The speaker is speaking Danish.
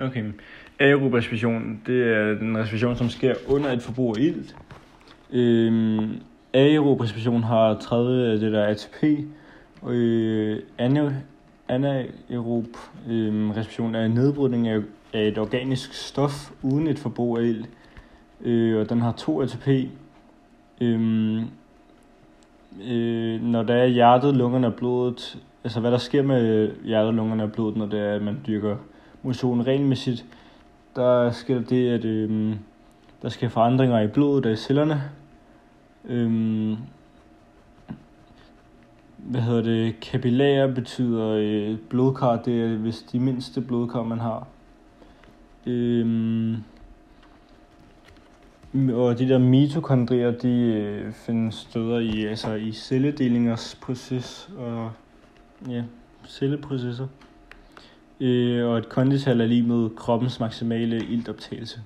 Okay. Aerob respiration, det er den respiration, som sker under et forbrug af ilt. Øhm, aerob respiration har 30 af øh, det der ATP, og øh, anaerob øhm, respiration er nedbrydning af, af et organisk stof uden et forbrug af ilt. Øh, og den har to ATP. Øhm, øh, når der er hjertet, lungerne og blodet, altså hvad der sker med hjertet, lungerne og blodet, når det er, at man dyrker motion regelmæssigt, der sker det, at øh, der sker forandringer i blodet og i cellerne. Øh, hvad hedder det, kapillærer betyder øh, blodkar, det er hvis de mindste blodkar, man har. Øhm, og de der mitokondrier, de øh, findes steder i, altså i celledelingers proces og ja, celleprocesser. Øh, og et kondital er lige med kroppens maksimale iltoptagelse.